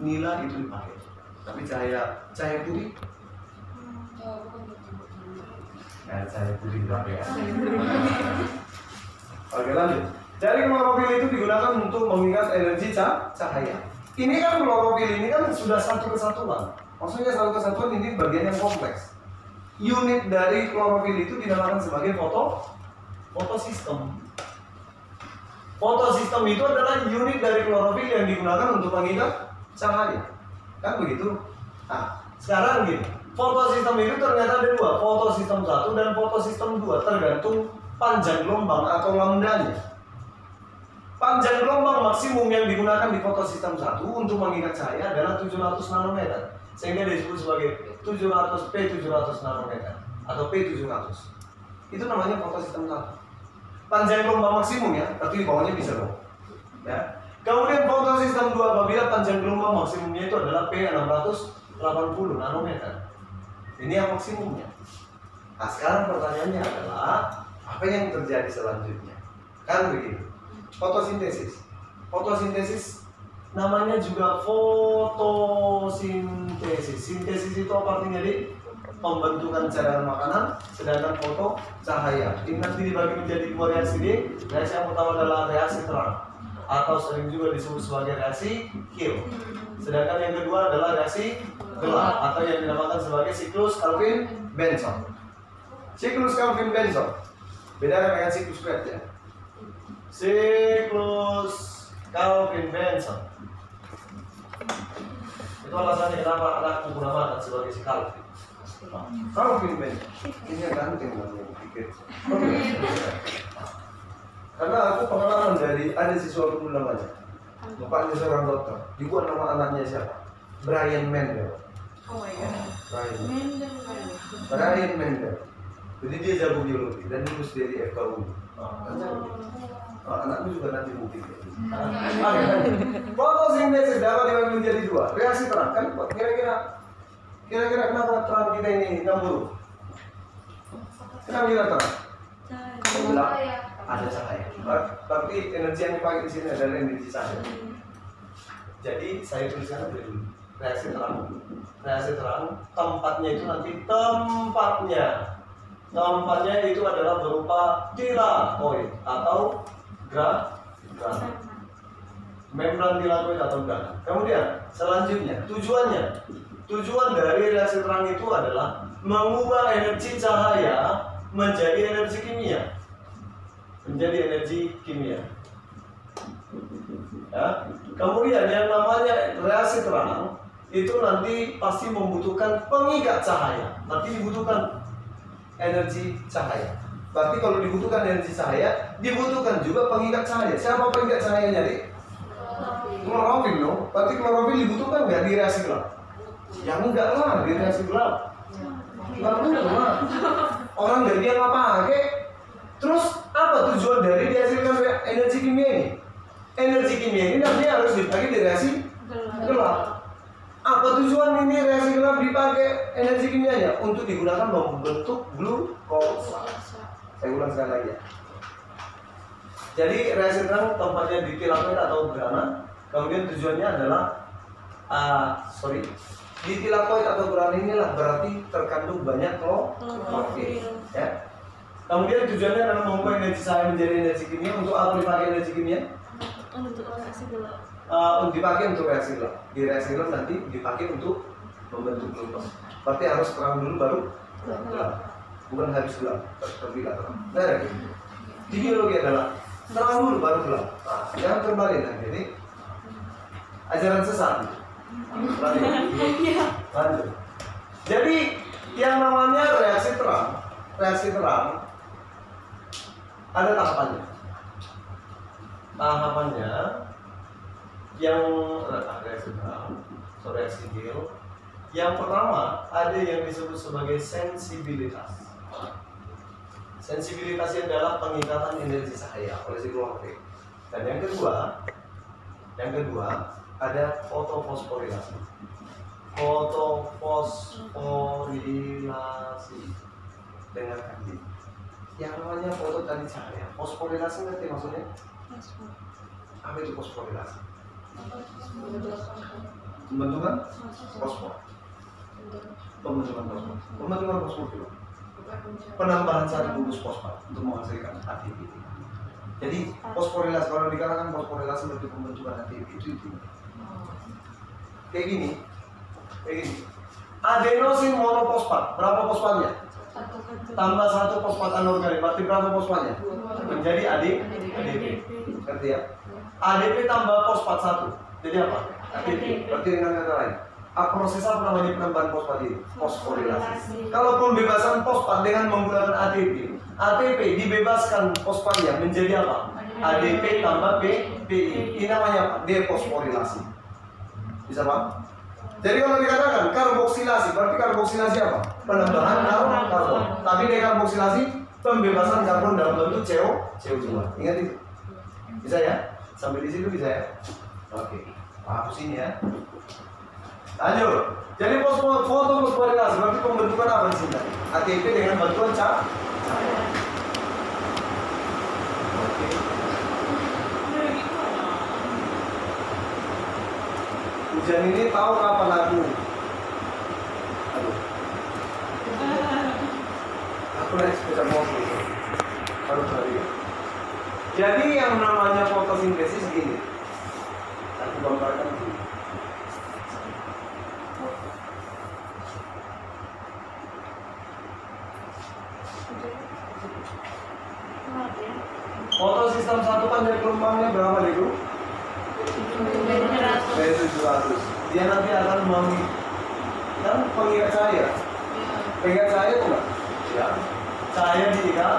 nila itu dipakai. Tapi cahaya cahaya putih, nah, cahaya putih dipakai. ya. Oke lanjut. Jadi klorofil itu digunakan untuk mengikat energi ca- cahaya. Ini kan klorofil ini kan sudah satu kesatuan. Maksudnya satu kesatuan ini bagian yang kompleks. Unit dari klorofil itu dinamakan sebagai foto fotosistem. Fotosistem itu adalah unit dari klorofil yang digunakan untuk mengikat cahaya. Kan begitu? Nah, sekarang gini. Fotosistem itu ternyata ada dua, fotosistem satu dan fotosistem dua, tergantung panjang gelombang atau lambdanya. Panjang gelombang maksimum yang digunakan di fotosistem satu untuk mengikat cahaya adalah 700 nanometer, sehingga disebut sebagai 700 P700 nanometer atau P700. Itu namanya fotosistem satu. Panjang gelombang maksimum ya, tapi bawahnya bisa dong. Ya. Kemudian fotosistem 2 apabila panjang gelombang maksimumnya itu adalah P680 nanometer. Ini yang maksimumnya. Nah sekarang pertanyaannya adalah apa yang terjadi selanjutnya? Kan begitu. Fotosintesis. Fotosintesis namanya juga fotosintesis. Sintesis itu apa artinya di pembentukan cairan makanan, sedangkan foto cahaya. Ini nanti dibagi menjadi dua reaksi di. Reaksi yang pertama adalah reaksi terang atau sering juga disebut sebagai reaksi Hill. Sedangkan yang kedua adalah reaksi gelap atau yang dinamakan sebagai siklus Calvin Benson. Siklus Calvin Benson beda dengan siklus Krebs ya. Siklus Calvin Benson itu alasannya kenapa anakku bernama sebagai si Calvin. Calvin Benson ini yang ganteng namanya pikir. Karena aku pengalaman dari ada siswa dulu namanya. Bapaknya seorang dokter. Dibuat nama anaknya siapa? Brian Mendel. Oh my god. Brian. Mendel. Brian Mendel. Jadi dia jago biologi dan lulus dari FKU. Ah, anakku juga nanti bukti. Ya. Fotosintesis dapat dibagi menjadi dua. Reaksi terang kan kira-kira kira-kira kenapa terang kita ini puluh? Kenapa kita terang? Gelap. Ada cahaya. Berarti energi yang dipakai di sini adalah energi cahaya. Jadi saya tuliskan aja dulu. Reaksi terang. Reaksi terang tempatnya itu nanti tempatnya tempatnya itu adalah berupa tilakoid atau gra grana. Membran tilakoid atau grana. Kemudian selanjutnya tujuannya tujuan dari reaksi terang itu adalah mengubah energi cahaya menjadi energi kimia menjadi energi kimia. Ya. Kemudian yang namanya reaksi terang itu nanti pasti membutuhkan pengikat cahaya. Nanti dibutuhkan energi cahaya. Berarti kalau dibutuhkan energi cahaya, dibutuhkan juga pengikat cahaya. Siapa pengikat cahayanya, Dik? Klorofil dong. Berarti klorofil dibutuhkan nggak di reaksi gelap? Ya enggak lah di reaksi gelap. Enggak benar lah. Orang dari dia nggak pakai. Terus apa tujuan dari dihasilkan energi kimia ini? Energi kimia ini nanti harus dipakai di reaksi gelap. Apa tujuan ini reaksi gelap dipakai energi kimianya? Untuk digunakan membentuk glukosa. Saya ulang sekali lagi ya. Jadi reaksi terang tempatnya di tilakoid atau grana. Kemudian tujuannya adalah ah, sorry di tilakoid atau grana inilah berarti terkandung banyak klorofil. Ya. Kemudian tujuannya adalah mengubah energi cahaya menjadi energi kimia untuk apa dipakai energi kimia? Untuk reaksi gelap. Uh, untuk dipakai untuk reaksi gelap. Di reaksi gelap nanti dipakai untuk membentuk glukosa. Berarti harus terang dulu baru gelap. Bukan habis gelap, terlebih terang. Nah, ya. di biologi adalah terang dulu baru gelap. Nah, jangan terbalik nanti. Ini ajaran sesat. Lanjut. Lanjut. Jadi yang namanya reaksi terang, reaksi terang ada tahapannya. Tahapannya yang eh, reaksi terang, so reaksi Gill. Yang pertama ada yang disebut sebagai sensibilitas. Sensibilitas ini adalah pengikatan energi cahaya oleh si. Dan yang kedua, yang kedua ada fotofosforilasi. Fotofosforilasi dengan kaki. Yang namanya foto tadi cahaya. Fosforilasi ngerti maksudnya? Apa itu fosforilasi? Pembentukan fosfor. Pembentukan fosfor. Pembentukan fosfor itu penambahan satu bungkus fosfat untuk menghasilkan ATP. Jadi fosforilasi kalau dikatakan fosforilasi berarti pembentukan ATP itu itu. Kayak gini, kayak gini. Adenosin monofosfat, berapa fosfatnya? Tambah satu fosfat anorganik, berarti berapa fosfatnya? Menjadi AD, ADP. Ngerti ya? ADP tambah fosfat satu, jadi apa? ATP. Berarti dengan kata lain, ah, proses apa namanya penambahan fosfat ini? Fosforilasi. Kalau pembebasan fosfat dengan menggunakan ATP, ATP dibebaskan fosfatnya menjadi apa? ADP tambah P, PI. Ini namanya apa? Defosforilasi. Bisa paham? Jadi kalau dikatakan karboksilasi, berarti karboksilasi apa? Penambahan karbon. Tapi dekarboksilasi pembebasan karbon dalam bentuk CO, CO2. Ingat itu. Bisa ya? Sampai di situ bisa ya? Oke. Hapus ini ya. Lanjut. Jadi fosfor fotofosforilasi berarti pembentukan apa di sini? ATP dengan bantuan ca- cahaya. Hujan ini tahu kapan aku? Aku naik sepeda motor. Baru hari. Jadi yang namanya fotosintesis gini. Aku gambarkan dulu. Fotosistem satu kan dari gelombangnya berapa itu? Dari 700. Dia nanti akan meng kan pengikat cahaya. Pengikat cahaya itu enggak? Ya. Cahaya diikat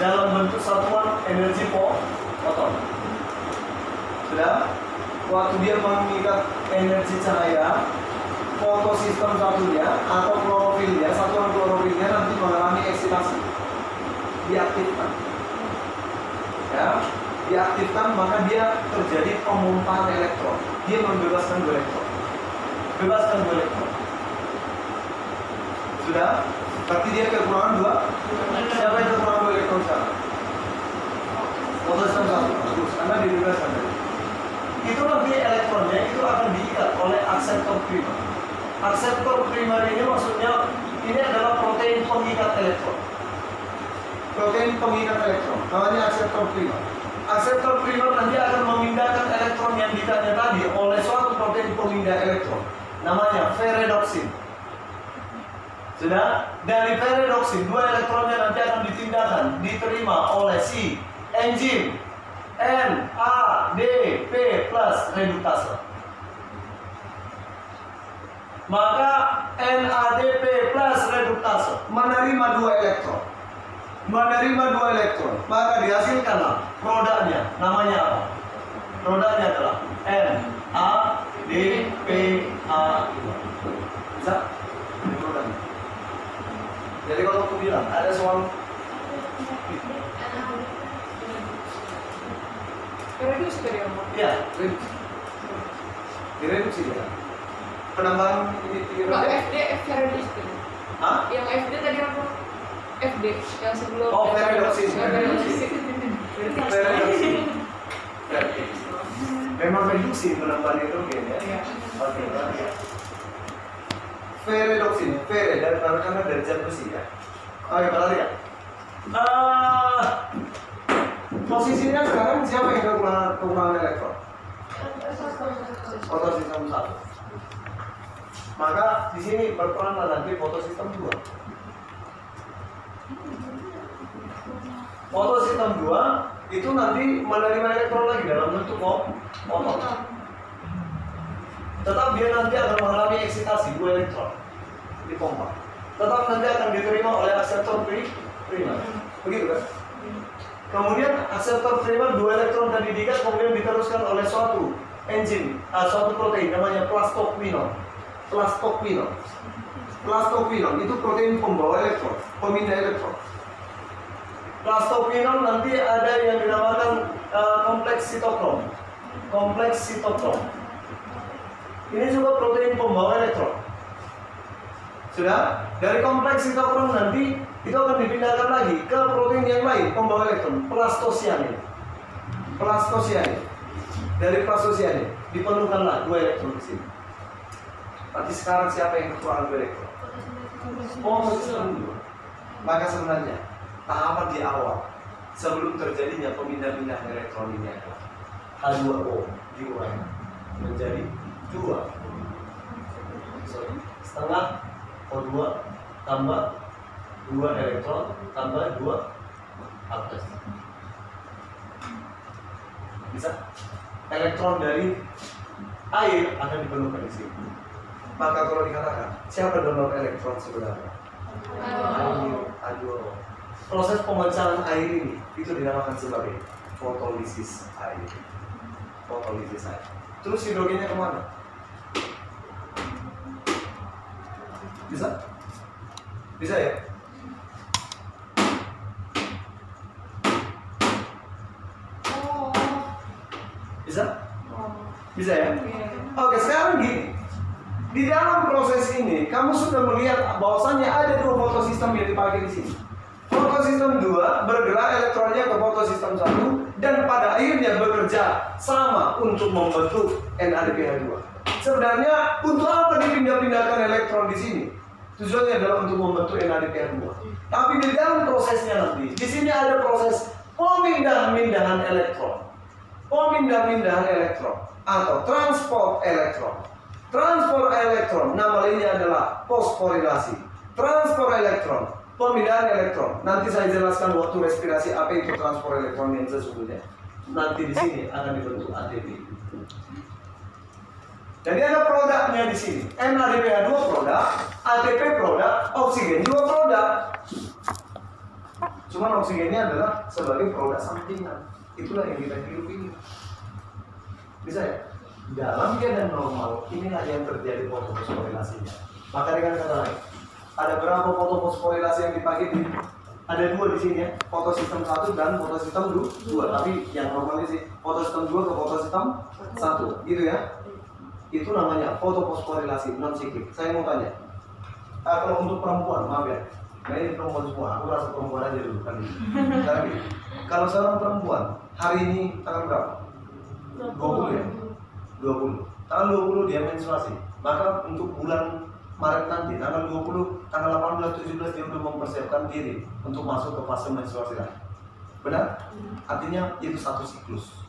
dalam bentuk satuan energi po foton. Sudah? Waktu dia mengikat energi cahaya, fotosistem satunya atau klorofilnya, satuan klorofilnya nanti mengalami eksitasi. Diaktifkan ya diaktifkan maka dia terjadi pemumpahan elektron. Dia membebaskan dua elektron. Bebaskan dua elektron. Sudah? Berarti dia kekurangan dua? Siapa yang kekurangan dua elektron sekarang? Fotosistem satu. Bagus. Karena dibebaskan. Tadi itu nanti elektronnya. Itu akan diikat oleh akseptor primer akseptor primer ini maksudnya ini adalah protein pengikat elektron. Protein pengikat elektron. Namanya akseptor primer akseptor primer nanti akan memindahkan elektron yang dikatnya tadi oleh suatu protein pemindah elektron. Namanya ferredoxin. Sudah? Dari ferredoxin dua elektronnya nanti akan dipindahkan diterima oleh si enzim N A D P plus reduktase maka NADP plus reduktase menerima dua elektron menerima dua elektron maka dihasilkanlah produknya namanya apa produknya adalah N A D P A bisa jadi kalau aku bilang ada soal Reduce ke dia, Mbak. ya reduksi direduksi dia penambahan ini ini FD, FD dia. Hah? Yang FD tadi apa? FD, yang sebelum Oh. Memang reduksi penambahan hidrogen ya. Iya. Oke, ya. Ferredoxin, ferre dari karena dari zat besi ya. Oke, berarti ya. Ah, posisinya sekarang siapa yang kekurangan, kekurangan elektron? Fotosistem satu. Maka di sini berperan nanti fotosistem dua. Fotosistem dua itu nanti menerima elektron lagi dalam bentuk kok foton. Tetap dia nanti akan mengalami eksitasi dua elektron di pompa. Tetap nanti akan diterima oleh akseptor pri primer. Begitu kan? Kemudian akseptor primer dua elektron tadi diikat kemudian diteruskan oleh suatu enzim, ah, suatu protein namanya plastoquinone. Plastoquinone. Plastoquinone itu protein pembawa elektron, pemindah elektron. Plastoquinone nanti ada yang dinamakan eh, kompleks sitokrom. Kompleks sitokrom. Ini juga protein pembawa elektron. Sudah? Dari kompleks sitokrom nanti itu akan dipindahkan lagi ke protein yang lain pembawa elektron, plastosianin. Plastosianin. Dari plastosianin diperlukanlah dua elektron di sini. Berarti sekarang siapa yang kekurangan dua elektron? Dua. Maka sebenarnya tahapan di awal sebelum terjadinya pemindah-pindahan elektron ini adalah H2O diuraikan menjadi dua. Sorry, setengah O2 tambah dua elektron tambah dua H plus. bisa? Elektron dari air akan dipenuhkan di sini. Maka kalau dikatakan siapa donor elektron sebenarnya? Air aduh proses pemecahan air ini itu dinamakan sebagai fotolisis air fotolisis air terus hidrogennya ke mana bisa bisa ya bisa bisa ya. Oke, sekarang gini. Di dalam proses ini, kamu sudah melihat bahwasannya ada dua fotosistem yang dipakai di sini. Fotosistem 2 bergerak elektronnya ke fotosistem 1 dan pada akhirnya bekerja sama untuk membentuk NADPH2. Sebenarnya untuk apa dipindah-pindahkan elektron di sini? Tujuannya adalah untuk membentuk NADPH2. Tapi di dalam prosesnya nanti, di sini ada proses pemindah-pindahan elektron pemindah-pindahan elektron atau transport elektron. Transport elektron nama lainnya adalah fosforilasi. Transport elektron, pemindahan elektron. Nanti saya jelaskan waktu respirasi apa itu transport elektron yang sesungguhnya. Nanti di sini akan dibentuk ATP. Jadi ada produknya di sini. NADPH 2 produk, ATP produk, oksigen juga produk. Cuman oksigennya adalah sebagai produk sampingan. Itulah yang kita hirup ini. Bisa ya? Dalam keadaan normal, inilah yang terjadi fotofosforilasinya. Maka dengan kata lain, ada berapa fotofosforilasi yang dipakai di ada dua di sini ya, fotosistem satu dan fotosistem du- dua. Tapi yang normalnya sih fotosistem dua ke fotosistem satu, gitu ya. Itu namanya fotofosforilasi non siklik. Saya mau tanya, ah, kalau untuk perempuan, maaf ya, nah ini perempuan semua, aku rasa perempuan aja dulu kan. Gini, kalau seorang perempuan hari ini tanggal berapa? 20 ya? 20 Tanggal 20 dia menstruasi Maka untuk bulan Maret nanti Tanggal 20, tanggal 18, 17 dia udah mempersiapkan diri Untuk masuk ke fase menstruasi lagi. Benar? Artinya itu satu siklus.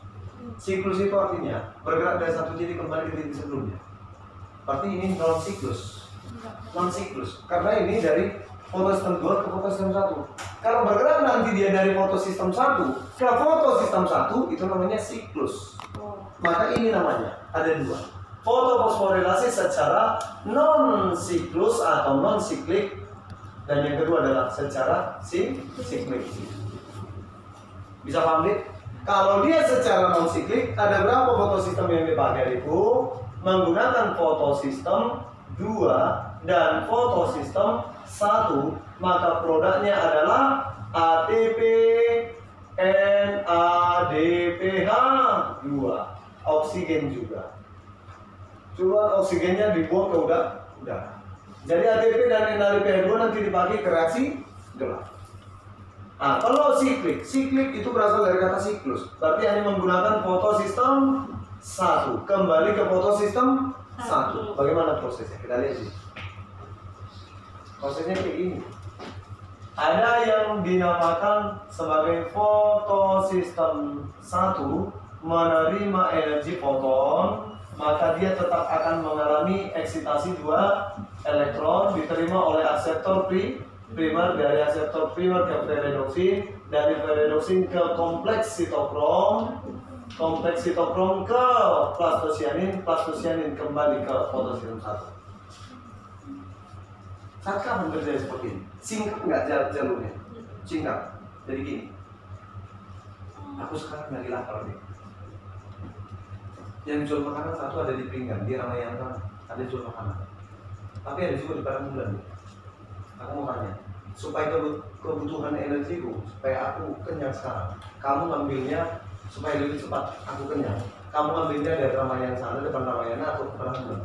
Siklus itu artinya Bergerak dari satu titik kembali ke titik sebelumnya. Berarti ini non siklus. Non siklus. Karena ini dari fotosistem 2 ke fotosistem 1 Kalau bergerak nanti dia dari fotosistem 1 ke fotosistem 1 Itu namanya siklus. Oh. maka ini namanya ada dua fotofosforilasi secara non siklus atau non siklik dan yang kedua adalah secara si siklik bisa paham Dik? kalau dia secara non siklik ada berapa fotosistem yang dipakai itu menggunakan fotosistem 2 dan fotosistem 1 maka produknya adalah ATP NADPH 2 oksigen juga cuma oksigennya dibuang ke udara udara jadi ATP dan NADPH 2 nanti dipakai ke reaksi gelap Nah, kalau siklik, siklik itu berasal dari kata siklus. Berarti hanya menggunakan fotosistem satu, kembali ke fotosistem satu. Bagaimana prosesnya? Kita lihat sih. Prosesnya kayak ini. Ada yang dinamakan sebagai fotosistem satu menerima energi foton, maka dia tetap akan mengalami eksitasi dua elektron diterima oleh akseptor pri primer dari akseptor primer ke peridoksin dari peridoksin ke kompleks sitokrom kompleks sitokrom ke plastosianin plastosianin kembali ke fotosistem satu. Saat kapan seperti ini. Singkat nggak jal- jalurnya? Singkat. Jadi gini. Aku sekarang lagi lapar nih yang jual makanan satu ada di pinggan di Ramayana ada jual makanan. Tapi ada juga di padang bulan. Aku mau tanya supaya kebu- kebutuhan energiku supaya aku kenyang sekarang kamu ngambilnya supaya lebih cepat aku kenyang. Kamu ngambilnya dari Ramayana sana depan Ramayana atau ke padang bulan.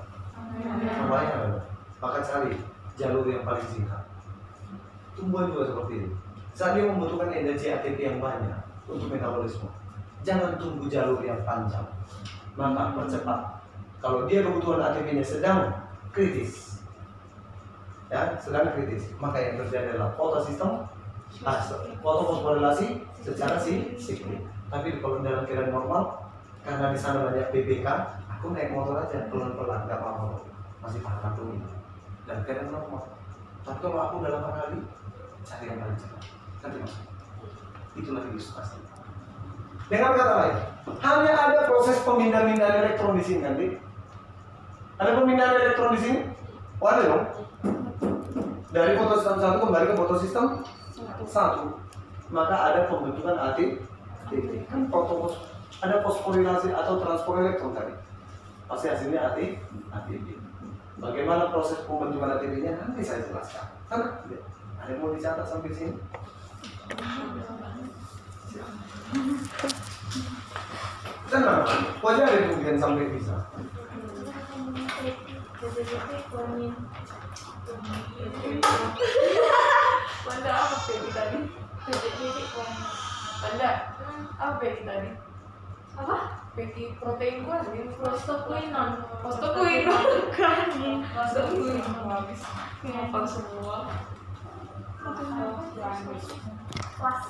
Ramayana maka cari jalur yang paling singkat. Tumbuhan juga seperti ini. Saat dia membutuhkan energi ATP yang banyak untuk metabolisme. Jangan tunggu jalur yang panjang maka percepat kalau dia kebutuhan ATP nya sedang kritis. Ya, sedang kritis. Maka yang terjadi adalah fotosistem ah, fotofosforilasi secara si siklik. Tapi kalau dalam keadaan normal, karena di sana banyak PPK, aku naik motor aja pelan-pelan, nggak apa-apa, masih tahan aku ini. Dan keadaan normal. Tapi kalau aku dalam hari cari yang paling cepat. Nanti masuk. Itulah virus pasti. Dengan kata lain, hanya ada proses pemindahan-pindahan elektron di sini nanti. Ada pemindahan elektron di sini? Oh, ada dong. Dari fotosistem satu kembali ke fotosistem satu. Maka ada pembentukan ATP. Kan fotofos ada fosforilasi atau transport elektron tadi. Pasti hasilnya AT, ATP. Bagaimana proses pembentukan ATP-nya nanti saya jelaskan. Kan ada yang mau dicatat sampai sini? Tenang, wajar itu bikin sampai bisa. Banda apa Peggy tadi? Banda apa Peggy tadi? apa Peggy protein gua tadi prostokuinon Prostokuinon. bukan Protein habis ngapal semua. kelas